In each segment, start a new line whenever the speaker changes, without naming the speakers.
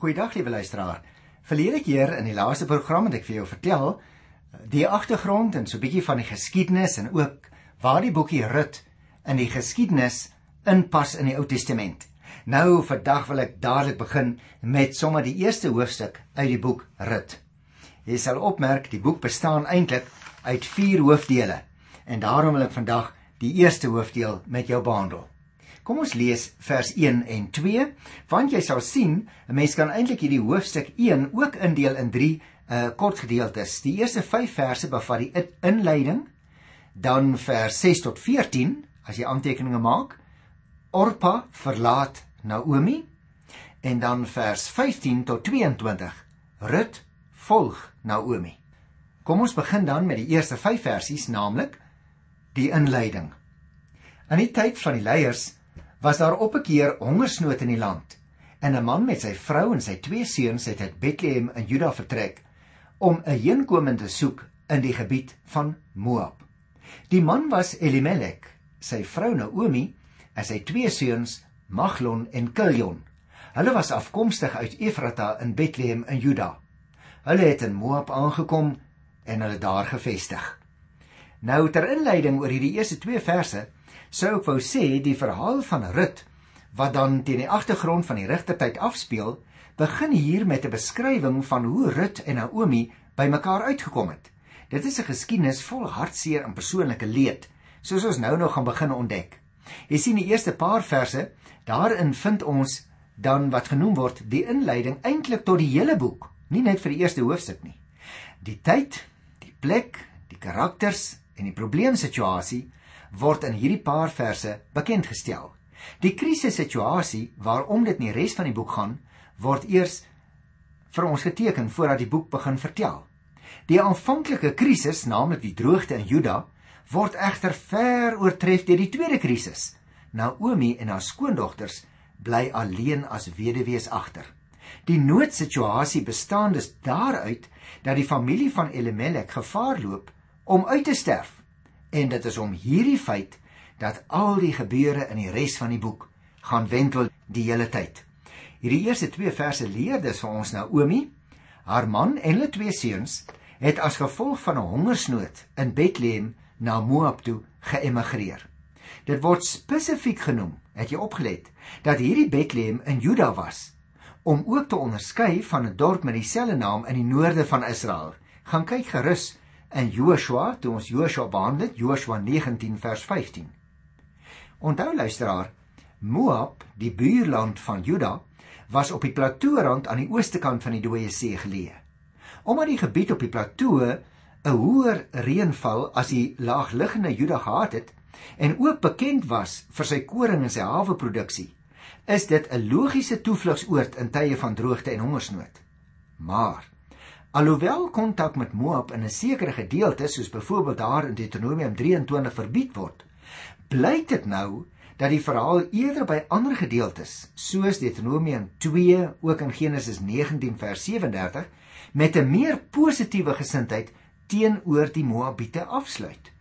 Goeiedag liewe luisteraar. Verlede keer in die laaste program het ek vir jou vertel eh, die agtergrond en so 'n bietjie van die geskiedenis en ook waar die boekie Rut in die geskiedenis inpas in die Ou Testament. Nou vandag wil ek dadelik begin met sommer die eerste hoofstuk uit die boek Rut. Jy sal opmerk die boek bestaan eintlik uit 4 hoofdele en daarom wil ek vandag die eerste hoofdeel met jou behandel. Kom ons lees vers 1 en 2, want jy sal sien 'n mens kan eintlik hierdie hoofstuk 1 ook indeel in 3 uh kort gedeeltes. Die eerste 5 verse bevat die inleiding, dan vers 6 tot 14 as jy aantekeninge maak. Orpa verlaat Naomi en dan vers 15 tot 22. Rut volg Naomi. Kom ons begin dan met die eerste 5 versies, naamlik die inleiding. In die tyd van die leiers was daar op 'n keer hongersnood in die land en 'n man met sy vrou en sy twee seuns het uit Bethlehem in Juda vertrek om 'n heenkomende soek in die gebied van Moab. Die man was Elimelek, sy vrou Naomi en sy twee seuns Maglon en Kiljon. Hulle was afkomstig uit Efrata in Bethlehem in Juda. Hulle het in Moab aangekom en hulle daar gevestig. Nou ter inleiding oor hierdie eerste 2 verse sou ek wou sê die verhaal van Rut wat dan teen die agtergrond van die regtertyd afspeel, begin hier met 'n beskrywing van hoe Rut en Naomi bymekaar uitgekom het. Dit is 'n geskiedenis vol hartseer en persoonlike leed, soos ons nou nog gaan begin ontdek. Jy sien die eerste paar verse, daarin vind ons dan wat genoem word die inleiding eintlik tot die hele boek, nie net vir die eerste hoofstuk nie. Die tyd, die plek, die karakters en die probleemsituasie word in hierdie paar verse bekend gestel. Die krisissituasie waarom dit in die res van die boek gaan, word eers vir ons geteken voordat die boek begin vertel. Die aanvanklike krisis, naamlik die droogte in Juda, word egter ver oortref deur die tweede krisis. Naomi en haar skoondogters bly alleen as weduwees agter. Die noodsituasie bestaan dus daaruit dat die familie van Elimelek gevaar loop om uit te sterf en dit is om hierdie feit dat al die gebeure in die res van die boek gaan wentel die hele tyd. Hierdie eerste 2 verse leer dus vir ons Naomi, haar man en hulle twee seuns het as gevolg van 'n hongersnood in Bethlehem na Moab toe geëmigreer. Dit word spesifiek genoem, het jy opgelet, dat hierdie Bethlehem in Juda was om ook te onderskei van 'n dorp met dieselfde naam in die noorde van Israel. Gaan kyk gerus in Joshua, toe ons Joshua behandel het, Joshua 19 vers 15. Onthou luisteraar, Moab, die buurland van Juda, was op die plateaurand aan die ooste kant van die Dooie See geleë. Omdat die gebied op die plateau 'n hoër reënval as die laagliggende Juda gehad het en ook bekend was vir sy koring en sy haweproduksie, is dit 'n logiese toevlugsoord in tye van droogte en hongersnood. Maar Alhoewel kontak met Moab in 'n sekere gedeelte soos byvoorbeeld daar in Deuteronomium 23 verbied word, blyk dit nou dat die verhaal eerder by ander gedeeltes soos Deuteronomium 2 ook in Genesis 19 vers 37 met 'n meer positiewe gesindheid teenoor die Moabiete afsluit.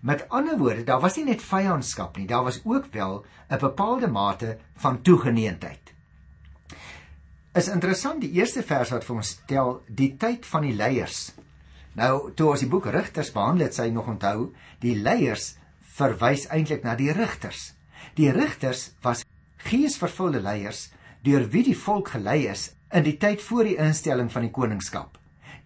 Met ander woorde, daar was nie net vyandskap nie, daar was ook wel 'n bepaalde mate van toegeneentheid is interessant die eerste vers wat vir ons stel die tyd van die leiers. Nou toe ons die boek Rigters behandel het, sy nog onthou, die leiers verwys eintlik na die rigters. Die rigters was geesvervulde leiers deur wie die volk gelei is in die tyd voor die instelling van die koningskap.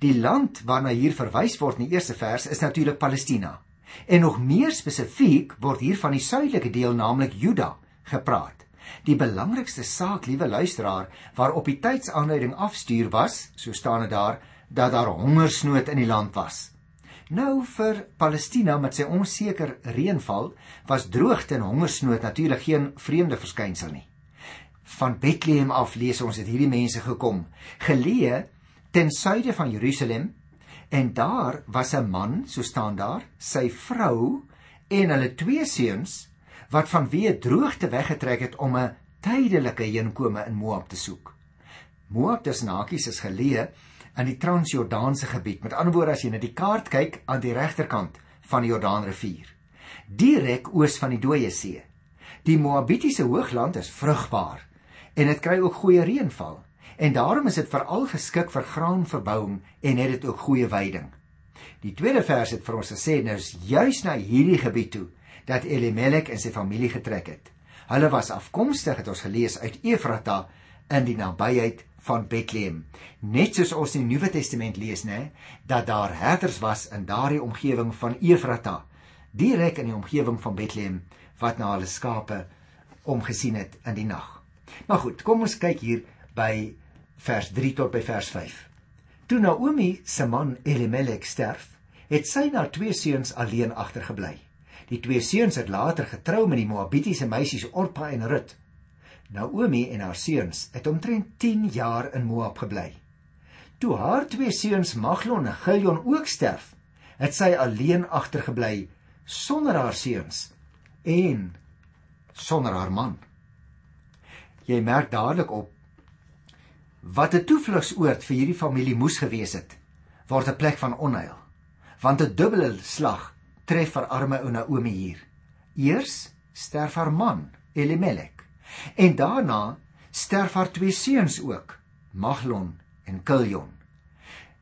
Die land waarna hier verwys word in die eerste vers is natuurlik Palestina. En nog meer spesifiek word hier van die suidelike deel, naamlik Juda, gepraat. Die belangrikste saak, liewe luisteraar, waarop die tydsaanduiding afstuur was, so staan dit daar, dat daar hongersnood in die land was. Nou vir Palestina met sy onseker reënval was droogte en hongersnood natuurlik geen vreemde verskynsel nie. Van Bethlehem af lees ons het hierdie mense gekom, geleë ten suide van Jerusalem, en daar was 'n man, so staan daar, sy vrou en hulle twee seuns wat vanweë droogte weggetrek het om 'n tydelike heenkome in Moab te soek. Moab tussen hakies is geleë in die Transjordaanse gebied. Met ander woorde as jy na die kaart kyk aan die regterkant van die Jordaanrivier, direk oos van die Dooie See. Die Moabitiese hoogland is vrugbaar en dit kry ook goeie reënval. En daarom is dit veral geskik vir graanverbouing en het dit ook goeie veiding. Die tweede vers het vir ons gesê nou is juis na hierdie gebied toe dat Elimelek en sy familie getrek het. Hulle was afkomstig het ons gelees uit Efrata in die nabyheid van Bethlehem. Net soos ons in die Nuwe Testament lees, nê, dat daar herders was in daardie omgewing van Efrata, direk in die omgewing van Bethlehem wat na hulle skape omgesien het in die nag. Maar goed, kom ons kyk hier by vers 3 tot by vers 5. Toe Naomi se man Elimelek sterf, het sy na twee seuns alleen agtergebly. Die twee seuns het later getrou met die Moabitiese meisies Orpa en Rut. Naomi en haar seuns het omtrent 10 jaar in Moab gebly. Toe haar twee seuns Maglon en Gilion ook sterf, het sy alleen agtergebly sonder haar seuns en sonder haar man. Jy merk dadelik op wat 'n toevlugsoord vir hierdie familie moes gewees het, word 'n plek van onheil. Want 'n dubbele slag tref vir arme ou Naomi hier. Eers sterf haar man, Elimelek, en daarna sterf haar twee seuns ook, Maglon en Kilion.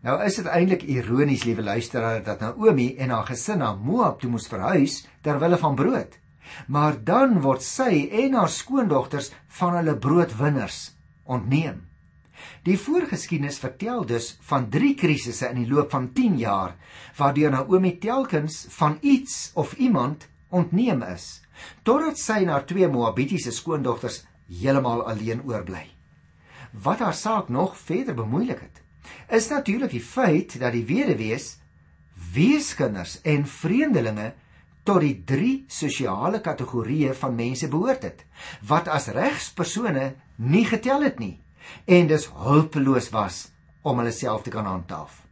Nou is dit eintlik ironies, liewe luisteraar, dat Naomi en haar gesin na Moab toe moes verhuis ter wille van brood. Maar dan word sy en haar skoondogters van hulle broodwinners ontneem. Die voorgeskiedenis vertel dus van drie krisisse in die loop van 10 jaar waardeur Naomi telkens van iets of iemand ontneem is totdat sy en haar twee Moabitiese skoondogters heeltemal alleen oorbly. Wat haar saak nog verder bemoeilik het, is natuurlik die feit dat die weduwees, weeskinders en vreemdelinge tot die drie sosiale kategorieë van mense behoort het wat as regspersone nie getel het nie en dus hulpeloos was om hulle self te kan handhaaf.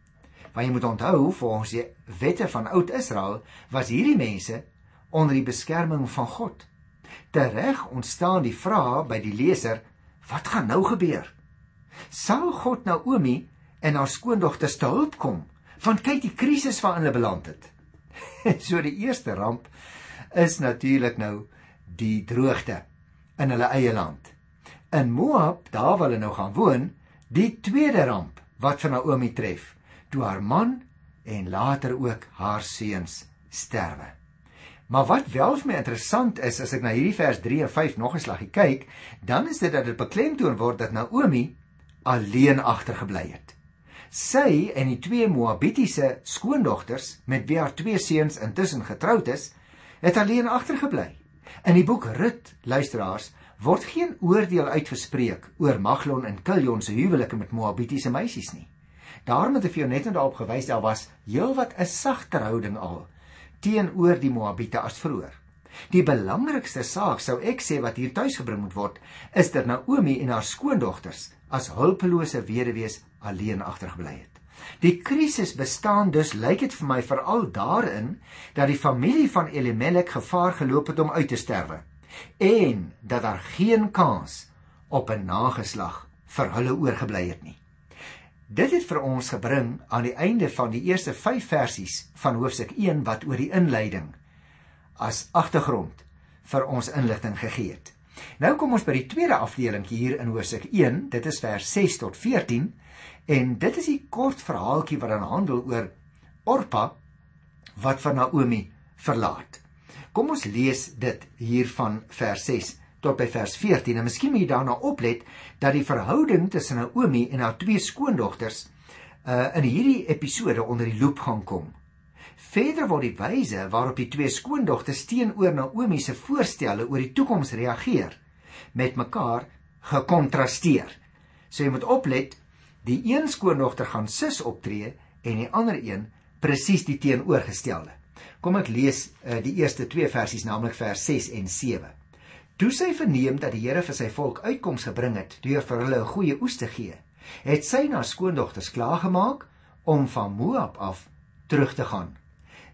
Want jy moet onthou, volgens die wette van oud Israel was hierdie mense onder die beskerming van God. Tereg ontstaan die vraag by die leser, wat gaan nou gebeur? Sal God Naomi en haar skoondogters te hulp kom? Want kyk die krisis waarin hulle beland het. so die eerste ramp is natuurlik nou die droogte in hulle eie land in Moab, daar waar hulle nou gaan woon, die tweede ramp wat vir Naomi tref, toe haar man en later ook haar seuns sterwe. Maar wat wel vir my interessant is as ek na hierdie vers 3 en 5 nog 'n slaggie kyk, dan is dit dat dit beklemtoon word dat Naomi alleen agtergebly het. Sy en die twee Moabitiese skoondogters met wie haar twee seuns intussen getroud is, het alleen agtergebly. In die boek Rut, luisteraars, word geen oordeel uitgespreek oor Maglon en Kilion se huwelike met Moabitiese meisies nie. Daarom het ek vir jou net en daarop gewys daar was heelwat 'n sagter houding al teenoor die Moabite as vroeër. Die belangrikste saak sou ek sê wat hier tuisgebring moet word, is dat Naomi en haar skoondogters as hulpelose weduwees alleen agtergebly het. Die krisis bestaan dus lyk dit vir my veral daarin dat die familie van Elimelek gevaar geloop het om uit te sterwe en dat daar geen kans op 'n nageslag vir hulle oorgebly het nie. Dit het vir ons gebring aan die einde van die eerste 5 versies van hoofstuk 1 wat oor die inleiding as agtergrond vir ons inligting gegee het. Nou kom ons by die tweede afdeling hier in hoofstuk 1, dit is vers 6 tot 14 en dit is 'n kort verhaaltjie wat dan handel oor Orpa wat van Naomi verlaat. Kom ons lees dit hier van vers 6 tot by vers 14. En miskien moet jy daarna oplet dat die verhouding tussen Naomi en haar twee skoondogters uh in hierdie episode onder die loop gaan kom. Verder word die wyse waarop die twee skoondogters teenoor Naomi se voorstelle oor die toekoms reageer met mekaar gekontrasteer. So jy moet oplet, die een skoondogter gaan sus optree en die ander een presies die teenoorgestelde. Kom ek lees uh, die eerste twee versies, naamlik vers 6 en 7. Toe sy verneem dat die Here vir sy volk uitkoms gebring het deur vir hulle 'n goeie oes te gee, het sy na skoondogters klaargemaak om van Moab af terug te gaan.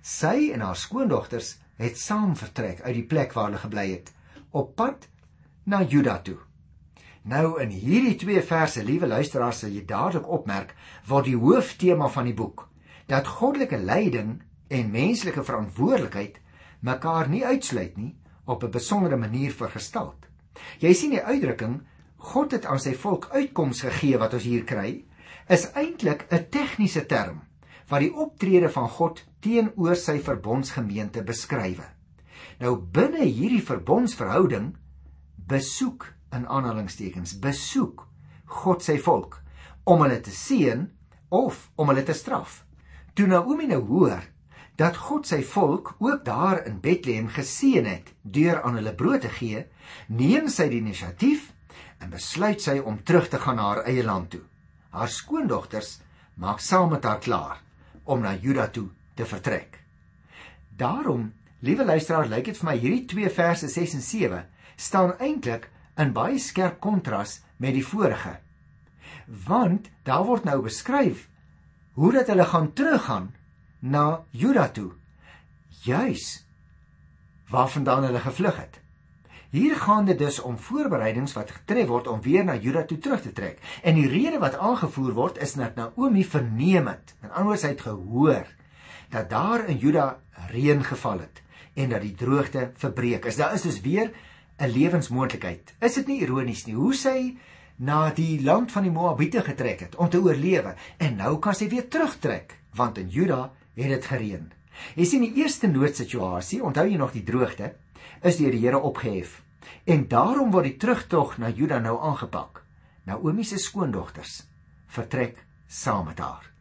Sy en haar skoondogters het saam vertrek uit die plek waar hulle gebly het, op pad na Juda toe. Nou in hierdie twee verse, liewe luisteraars, sal jy dadelik opmerk wat die hooftema van die boek, dat goddelike leiding en menslike verantwoordelikheid mekaar nie uitsluit nie op 'n besondere manier vergestald. Jy sien die uitdrukking God het aan sy volk uitkoms gegee wat ons hier kry, is eintlik 'n tegniese term wat die optrede van God teenoor sy verbondsgemeente beskryf. Nou binne hierdie verbondsverhouding besoek in aanhalingstekens besoek God sy volk om hulle te seën of om hulle te straf. Toe Naomi nou hoor dat God sy volk ook daar in Bethlehem geseën het deur aan hulle brood te gee, neem sy die inisiatief en besluit sy om terug te gaan na haar eie land toe. Haar skoondogters maak saam met haar klaar om na Juda toe te vertrek. Daarom, liewe luisteraar, lyk dit vir my hierdie twee verse 6 en 7 staan eintlik in baie skerp kontras met die vorige. Want daar word nou beskryf hoe dat hulle gaan teruggaan na Juda toe. Juis waarvandaan hulle gevlug het. Hier gaan dit dus om voorbereidings wat getref word om weer na Juda toe terug te trek. En die rede wat aangevoer word is dat Naomi verneem het, en anders het gehoor dat daar in Juda reën geval het en dat die droogte verbreek is. Daar is dus weer 'n lewensmoontlikheid. Is dit nie ironies nie hoe sy na die land van die Moabiete getrek het om te oorlewe en nou kan sy weer terugtrek want in Juda het dit gereën. Jy sien die eerste noodsituasie, onthou jy nog die droogte, is deur die Here opgehef. En daarom word die terugtog na Juda nou aangepak. Naomi se skoondogters vertrek saam met haar.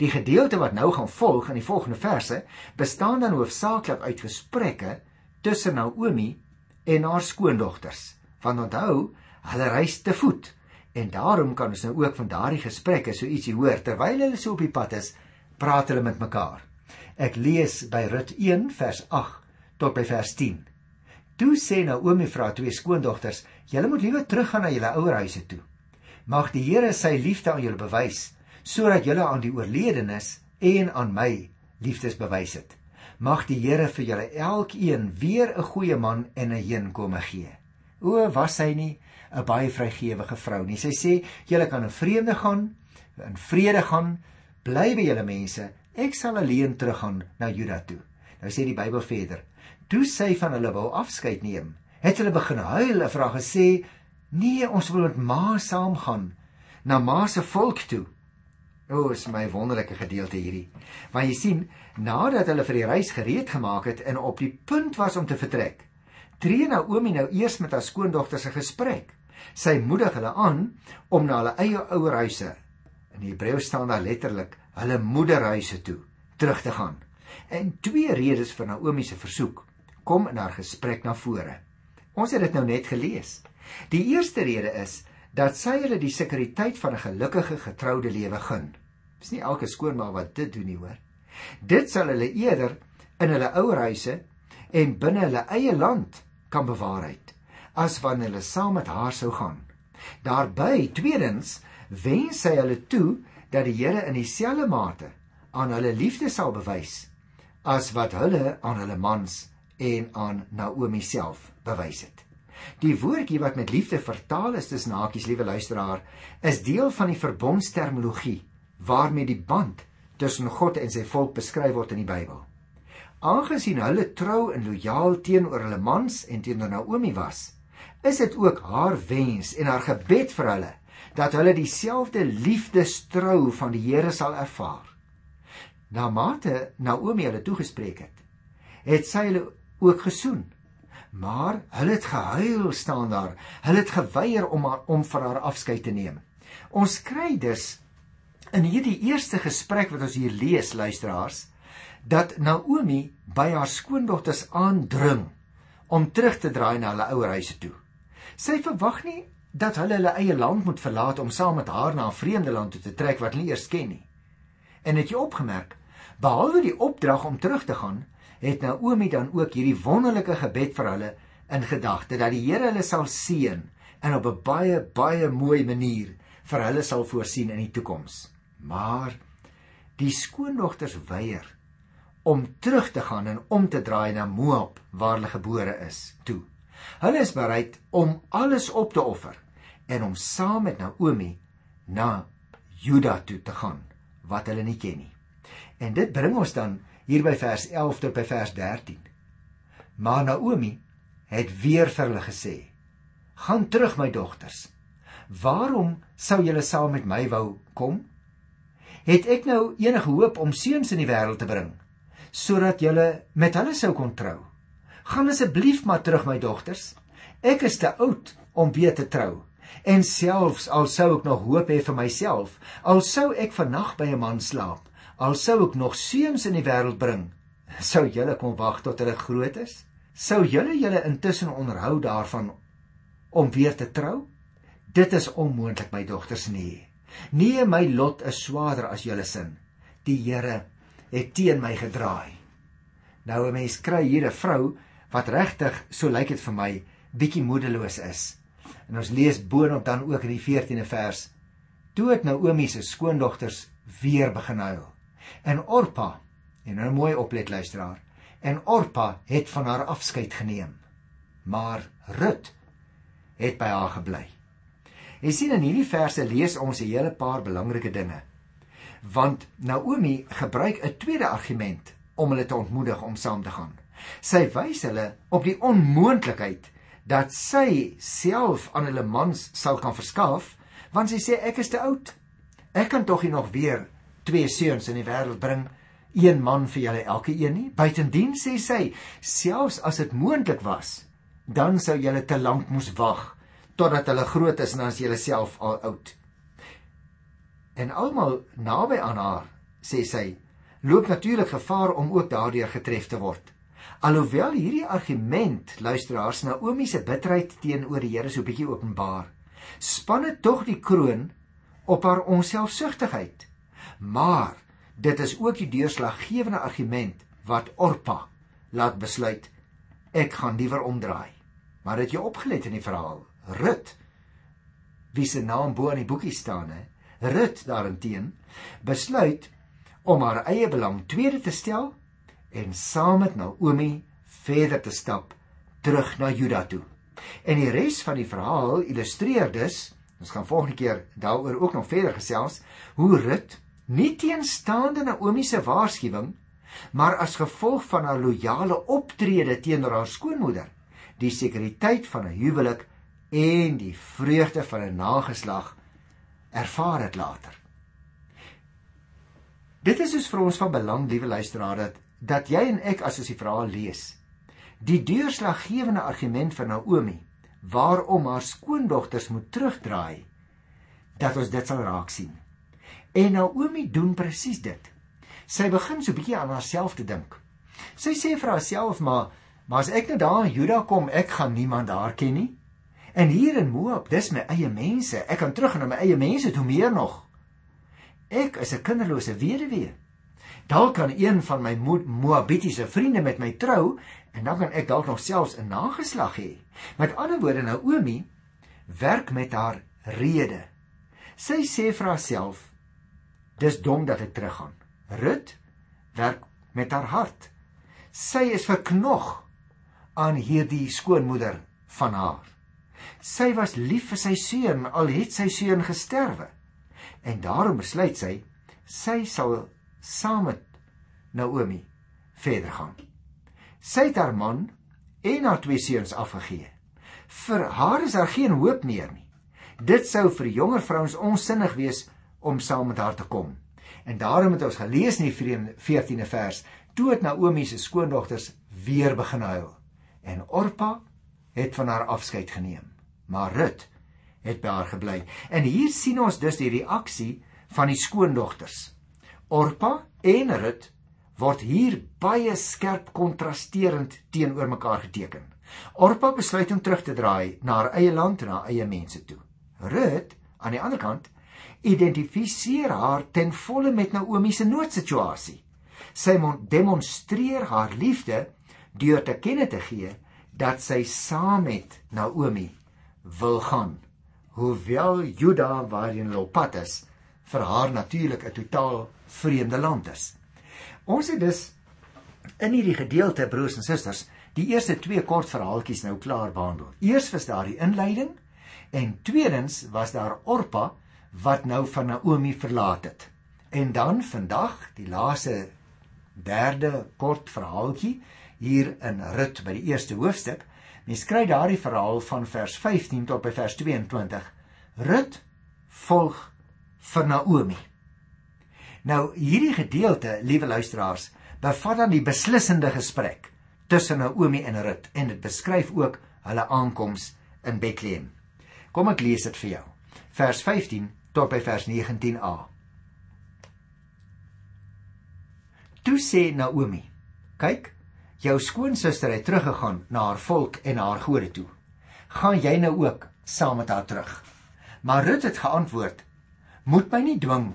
Die gedeelte wat nou gaan volg in die volgende verse bestaan dan hoofsaaklik uit gesprekke tussen Naomi en haar skoondogters. Want onthou, hulle reis te voet en daarom kan ons nou ook van daardie gesprekke so ietsie hoor terwyl hulle so op die pad is praat hulle met mekaar. Ek lees by Rut 1 vers 8 tot by vers 10. Toe sê Naomi vir haar twee skoondogters: "Julle moet liewer teruggaan na julle ouerhuise toe. Mag die Here sy liefde aan julle bewys, sodat julle aan die oorledenes en aan my liefdes bewys het. Mag die Here vir julle elkeen weer 'n goeie man en 'n heenkome gee." O, was sy nie 'n baie vrygewige vrou nie. Sy sê: "Julle kan in vrede gaan, in vrede gaan Bly by julle mense, ek sal alleen teruggaan na Juda toe. Nou sê die Bybel verder. Toe sy van hulle wou afskeid neem, het hulle begin huil en vra gesê: "Nee, ons wil met ma saamgaan na ma se volk toe." O, is my wonderlike gedeelte hierdie. Want jy sien, nadat hulle vir die reis gereed gemaak het en op die punt was om te vertrek, tree Naomi nou eers met haar skoondogters 'n gesprek. Sy moedig hulle aan om na hulle eie ouerhuise In Hebreë staan daar letterlik hulle moederhuise toe terug te gaan. En twee redes vir Naomi se versoek kom in haar gesprek na vore. Ons het dit nou net gelees. Die eerste rede is dat sy hulle die sekuriteit van 'n gelukkige getroude lewe gun. Dis nie elke skoonma wat dit doen nie, hoor. Dit sal hulle eerder in hulle ouerhuise en binne hulle eie land kan bewaarheid as wanneer hulle saam met haar sou gaan. Daarby, tweedens, wens sy hulle toe dat die Here in dieselfde mate aan hulle liefde sal bewys as wat hulle aan hulle mans en aan Naomi self bewys het. Die woordjie wat met liefde vertaal is tussen hakies liewe luisteraar is deel van die verbondsterminologie waarmee die band tussen God en sy volk beskryf word in die Bybel. Aangesien hulle trou en lojaal teenoor hulle mans en teenoor Naomi was, is dit ook haar wens en haar gebed vir hulle dat hulle dieselfde liefdestrou van die Here sal ervaar. Na mate Naomi hulle toegespreek het, het sy hulle ook gesoen. Maar hulle het gehuil staan daar. Hulle het geweier om haar, om van haar afskeid te neem. Ons kry dus in hierdie eerste gesprek wat ons hier lees, luisteraars, dat Naomi by haar skoondogters aandring om terug te draai na hulle ouerhuise toe. Sy verwag nie dat hulle hulle eie land moet verlaat om saam met haar na 'n vreemde land toe te trek wat hulle eers ken nie. En het jy opgemerk, behalwe die opdrag om terug te gaan, het Naomi dan ook hierdie wonderlike gebed vir hulle in gedagte dat die Here hulle sal seën en op 'n baie baie mooi manier vir hulle sal voorsien in die toekoms. Maar die skoondogters weier om terug te gaan en om te draai na Moab waar hulle gebore is toe. Hulle is bereid om alles op te offer en om saam met Naomi na Juda toe te gaan wat hulle nie ken nie. En dit bring ons dan hier by vers 11 tot by vers 13. Maar Naomi het weer vir hulle gesê: "Gaan terug my dogters. Waarom sou julle saam met my wou kom? Het ek nou enige hoop om seuns in die wêreld te bring sodat julle met hulle sou kon trou? Gaan asseblief maar terug my dogters. Ek is te oud om weer te trou. En selfs al sou ek nog hoop hê vir myself, al sou ek vannag by 'n man slaap, al sou ek nog seuns in die wêreld bring, sou julle kon wag tot hulle groot is? Sou julle julle intussen onderhou daarvan om weer te trou? Dit is onmoontlik, my dogters, nee. Nee, my lot is swaarder as julle sin. Die Here het teen my gedraai. Nou 'n mens kry hier 'n vrou wat regtig, so lyk dit vir my, bietjie moedeloos is. En ons lees boonop dan ook in die 14de vers: Toe het Naomi se skoondogters weer begin huil. En Orpa, en nou mooi oplet luisteraar, en Orpa het van haar afskeid geneem. Maar Rut het by haar gebly. Jy sien in hierdie verse lees ons 'n hele paar belangrike dinge. Want Naomi gebruik 'n tweede argument om hulle te ontmoedig om saam te gaan. Sy wys hulle op die onmoontlikheid dat sy self aan hulle mans sal kan verskaf, want sy sê ek is te oud. Ek kan tog nie nog weer twee seuns in die wêreld bring, een man vir julle elke een nie. Buitendien sê sy, selfs as dit moontlik was, dan sou julle te lank moes wag totdat hulle groot is en dan is julle self al oud. En almal naby aan haar, sê sy, loop natuurlik gevaar om ook daardeur getref te word. Alhoewel hierdie argument luisteraars Naomi se bitterheid teenoor die Here so bietjie openbaar, span dit tog die kroon op haar onselfsugtigheid. Maar dit is ook die deurslaggewende argument wat Orpa laat besluit ek gaan liewer omdraai. Maar het jy opgelet in die verhaal? Rut wie se naam bo aan die boekie staan hè Rut daarenteen besluit om haar eie belang tweede te stel en saam met Naomi verder te stap terug na Juda toe. En die res van die verhaal illustreer dus, ons gaan volgende keer daaroor ook nog verder gesels, hoe Rut nie teenstaande Naomi se waarskuwing, maar as gevolg van haar loyale optrede teenoor haar skoonmoeder, die sekuriteit van 'n huwelik en die vreugde van 'n nageslag ervaar het later. Dit is dus vir ons van belang, liewe luisteraar, dat dat jy en ek as ons die verhaal lees, die deurslaggewende argument van Naomi waarom haar skoondogters moet terugdraai, dat ons dit sal raak sien. En Naomi doen presies dit. Sy begin so bietjie aan haarself te dink. Sy sê vir haarself maar maar as ek nou daar in Juda kom, ek gaan niemand daar ken nie. En hier in Moab, dis my eie mense. Ek kan terug na my eie mense toe meer nog. Ek is 'n kinderlose weduwee. Dalk kan een van my Moabitiese vriende met my trou en dan kan ek dalk nog selfs 'n nageslag hê. Met ander woorde, Naomi werk met haar rede. Sy sê vir haarself: "Dis dom dat ek teruggaan." Rut werk met haar hart. Sy is verknog aan hierdie skoonmoeder van haar. Sy was lief vir sy seun al het sy seun gesterwe. En daarom besluit sy sy sal saam met Naomi verder gaan. Sy het haar man en haar twee seuns afgegee. Vir haar is daar geen hoop meer nie. Dit sou vir jonger vrouens onsinnig wees om saam met haar te kom. En daarom het ons gelees in die 14de vers, toe het Naomi se skoondogters weer begin huil en Orpa het van haar afskeid geneem maar Rut het by haar gebly. En hier sien ons dus die reaksie van die skoondogters. Orpa en Rut word hier baie skerp kontrasterend teenoor mekaar geteken. Orpa besluit om terug te draai na haar eie land en haar eie mense toe. Rut, aan die ander kant, identifiseer haar ten volle met Naomi se noodsituasie. Sy demonstreer haar liefde deur te kenne te gee dat sy saam met Naomi wil gaan. Hoewel Juda waarheen hulle op pad is, vir haar natuurlik 'n totaal vreemde land is. Ons het dus in hierdie gedeelte broers en susters die eerste twee kort verhaaltjies nou klaar behandel. Eers was daar die inleiding en tweedens was daar Orpa wat nou van Naomi verlaat het. En dan vandag die laaste derde kort verhaaltjie hier in Rut by die eerste hoofstuk Mens kry daardie verhaal van vers 15 tot by vers 22. Rut volg vir Naomi. Nou hierdie gedeelte, liewe luisteraars, bevat dan die beslissende gesprek tussen Naomi en Rut en dit beskryf ook hulle aankoms in Bethlehem. Kom ek lees dit vir jou. Vers 15 tot by vers 19a. Toe sê Naomi: "Kyk, jou skoonsister het teruggegaan na haar volk en haar gode toe. Gaan jy nou ook saam met haar terug?" Maar Rut het geantwoord: "Moet my nie dwing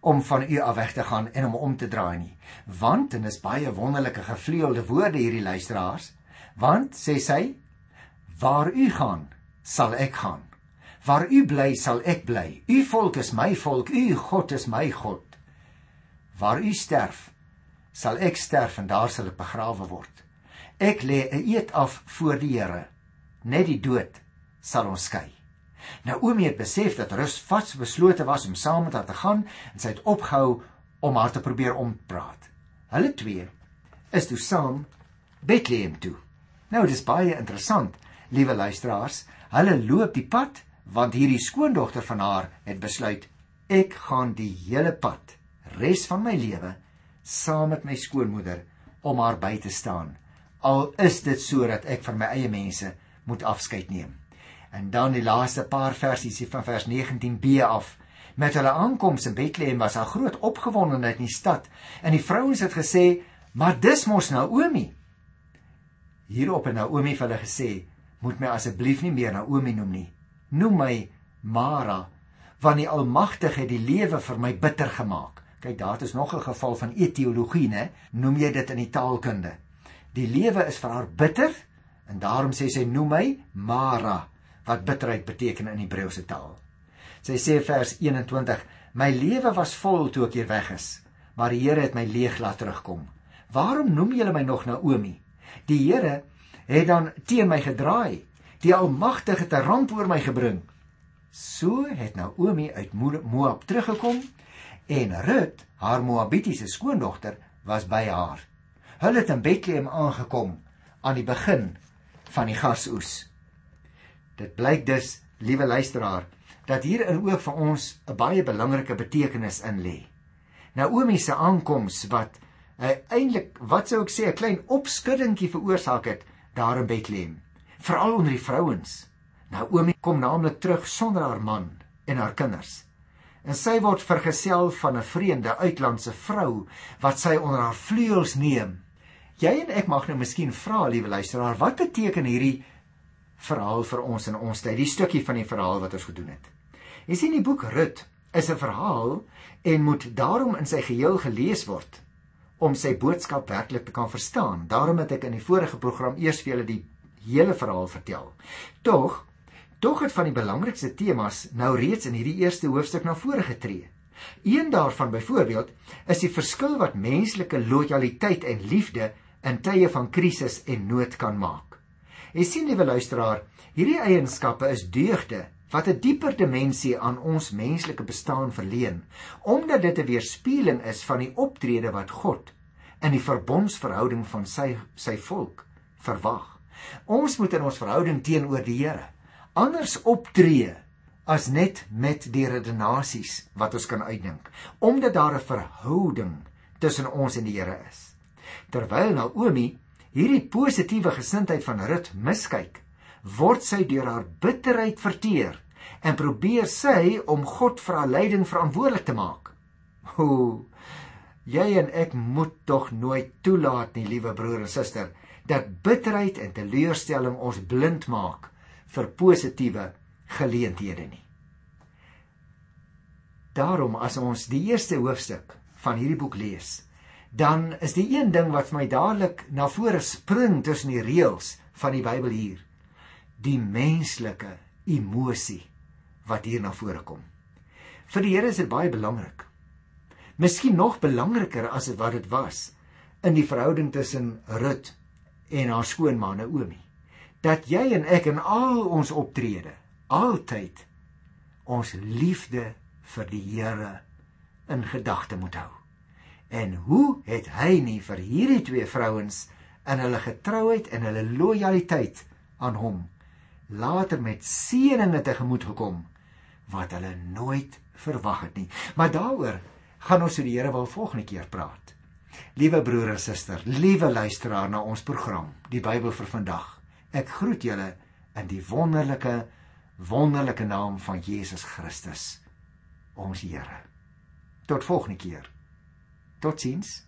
om van u af weg te gaan en om om te draai nie. Want en is baie wonderlike gevleelde woorde hierdie luisteraars, want sê sy, waar u gaan, sal ek gaan. Waar u bly, sal ek bly. U volk is my volk, u God is my God. Waar u sterf, sal ek sterf en daar sal ek begrawe word. Ek lê 'n eed af voor die Here. Net die dood sal ons skei. Naomi het besef dat Rus vasbeslote was om saam met haar te gaan en sy het opgehou om haar te probeer ompraat. Hulle twee is toe saam Bethlehem toe. Nou dis baie interessant, liewe luisteraars. Hulle loop die pad want hierdie skoondogter van haar het besluit ek gaan die hele pad res van my lewe saam met my skoonmoeder om haar by te staan. Al is dit sodat ek van my eie mense moet afskeid neem. En dan die laaste paar versies hier van vers 19b af. Met hulle aankoms in Bethlehem was daar groot opgewondenheid in die stad en die vrouens het gesê, "Maar dis mos Naomi." Hierop het Naomi vir hulle gesê, "Moet my asseblief nie meer Naomi noem nie. Noem my Mara, want die Almagtige het die lewe vir my bitter gemaak." Kyk, daar is nog 'n geval van etiologie, né? Noem jy dit in die taalkunde. Die lewe is vir haar bitter en daarom sê sy noem my Mara wat bitterheid beteken in Hebreëse taal. Sy sê vers 21: My lewe was vol toe ek hier weg is, maar die Here het my leeg laat terugkom. Waarom noem julle my nog Naomi? Die Here het dan teen my gedraai. Die Almagtige het 'n ramp oor my gebring. So het Naomi uit Moab teruggekom en Rut, haar Moabitiese skoondogter, was by haar. Hulle het in Bethlehem aangekom aan die begin van die gasoes. Dit blyk dus, liewe luisteraar, dat hier in ook vir ons 'n baie belangrike betekenis in lê. Naomi se aankoms wat uh, eintlik, wat sou ek sê, 'n klein opskuddingkie veroorsaak het daar in Bethlehem, veral onder die vrouens. Naomi kom naamlik terug sonder haar man en haar kinders. En sy word vergesel van 'n vreemde uitlandse vrou wat sy onder haar vleuels neem. Jy en ek mag nou miskien vra, liewe luisteraar, wat beteken hierdie verhaal vir ons in ons tyd, die stukkie van die verhaal wat ons gedoen het. Jy sien die boek Rut is 'n verhaal en moet daarom in sy geheel gelees word om sy boodskap werklik te kan verstaan. Daarom het ek in die vorige program eers vir julle die hele verhaal vertel. Tog, tog het van die belangrikste temas nou reeds in hierdie eerste hoofstuk na vore getree. Een daarvan byvoorbeeld is die verskil wat menslike lojaliteit en liefde in tye van krisis en nood kan maak. Jy sien liewe luisteraar, hierdie eienskappe is deugde wat 'n dieper dimensie aan ons menslike bestaan verleen, omdat dit 'n weerspieëling is van die optrede wat God in die verbondsverhouding van sy sy volk verwag. Ons moet in ons verhouding teenoor die Here anders optree as net met die redenasies wat ons kan uitdink, omdat daar 'n verhouding tussen ons en die Here is. Terwyl Naomi hierdie positiewe gesindheid van Rut miskyk, word sy deur haar bitterheid verteer en probeer sy om God vir haar lyding verantwoordelik te maak. Ho, jy en ek moet tog nooit toelaat nie, liewe broer en suster, dat bitterheid en teleurstelling ons blind maak vir positiewe geleenthede nie. Daarom as ons die eerste hoofstuk van hierdie boek lees, dan is die een ding wat vir my dadelik na vore spring tussen die reëls van die Bybel hier die menslike emosie wat hier na vore kom. Vir die Here is dit baie belangrik. Miskien nog belangriker as wat dit was in die verhouding tussen Rut en haar skoonma Naomi. Dat jy en ek in al ons optrede altyd ons liefde vir die Here in gedagte moet hou. En hoe het hy nie vir hierdie twee vrouens in hulle getrouheid en hulle lojaliteit aan hom later met seëninge tegemoet gekom wat hulle nooit verwag het nie. Maar daaroor gaan ons so die Here wil volgende keer praat. Liewe broer en suster, liewe luisteraar na ons program, die Bybel vir vandag. Ek groet julle in die wonderlike wonderlike naam van Jesus Christus, ons Here. Tot volgende keer. Totsiens.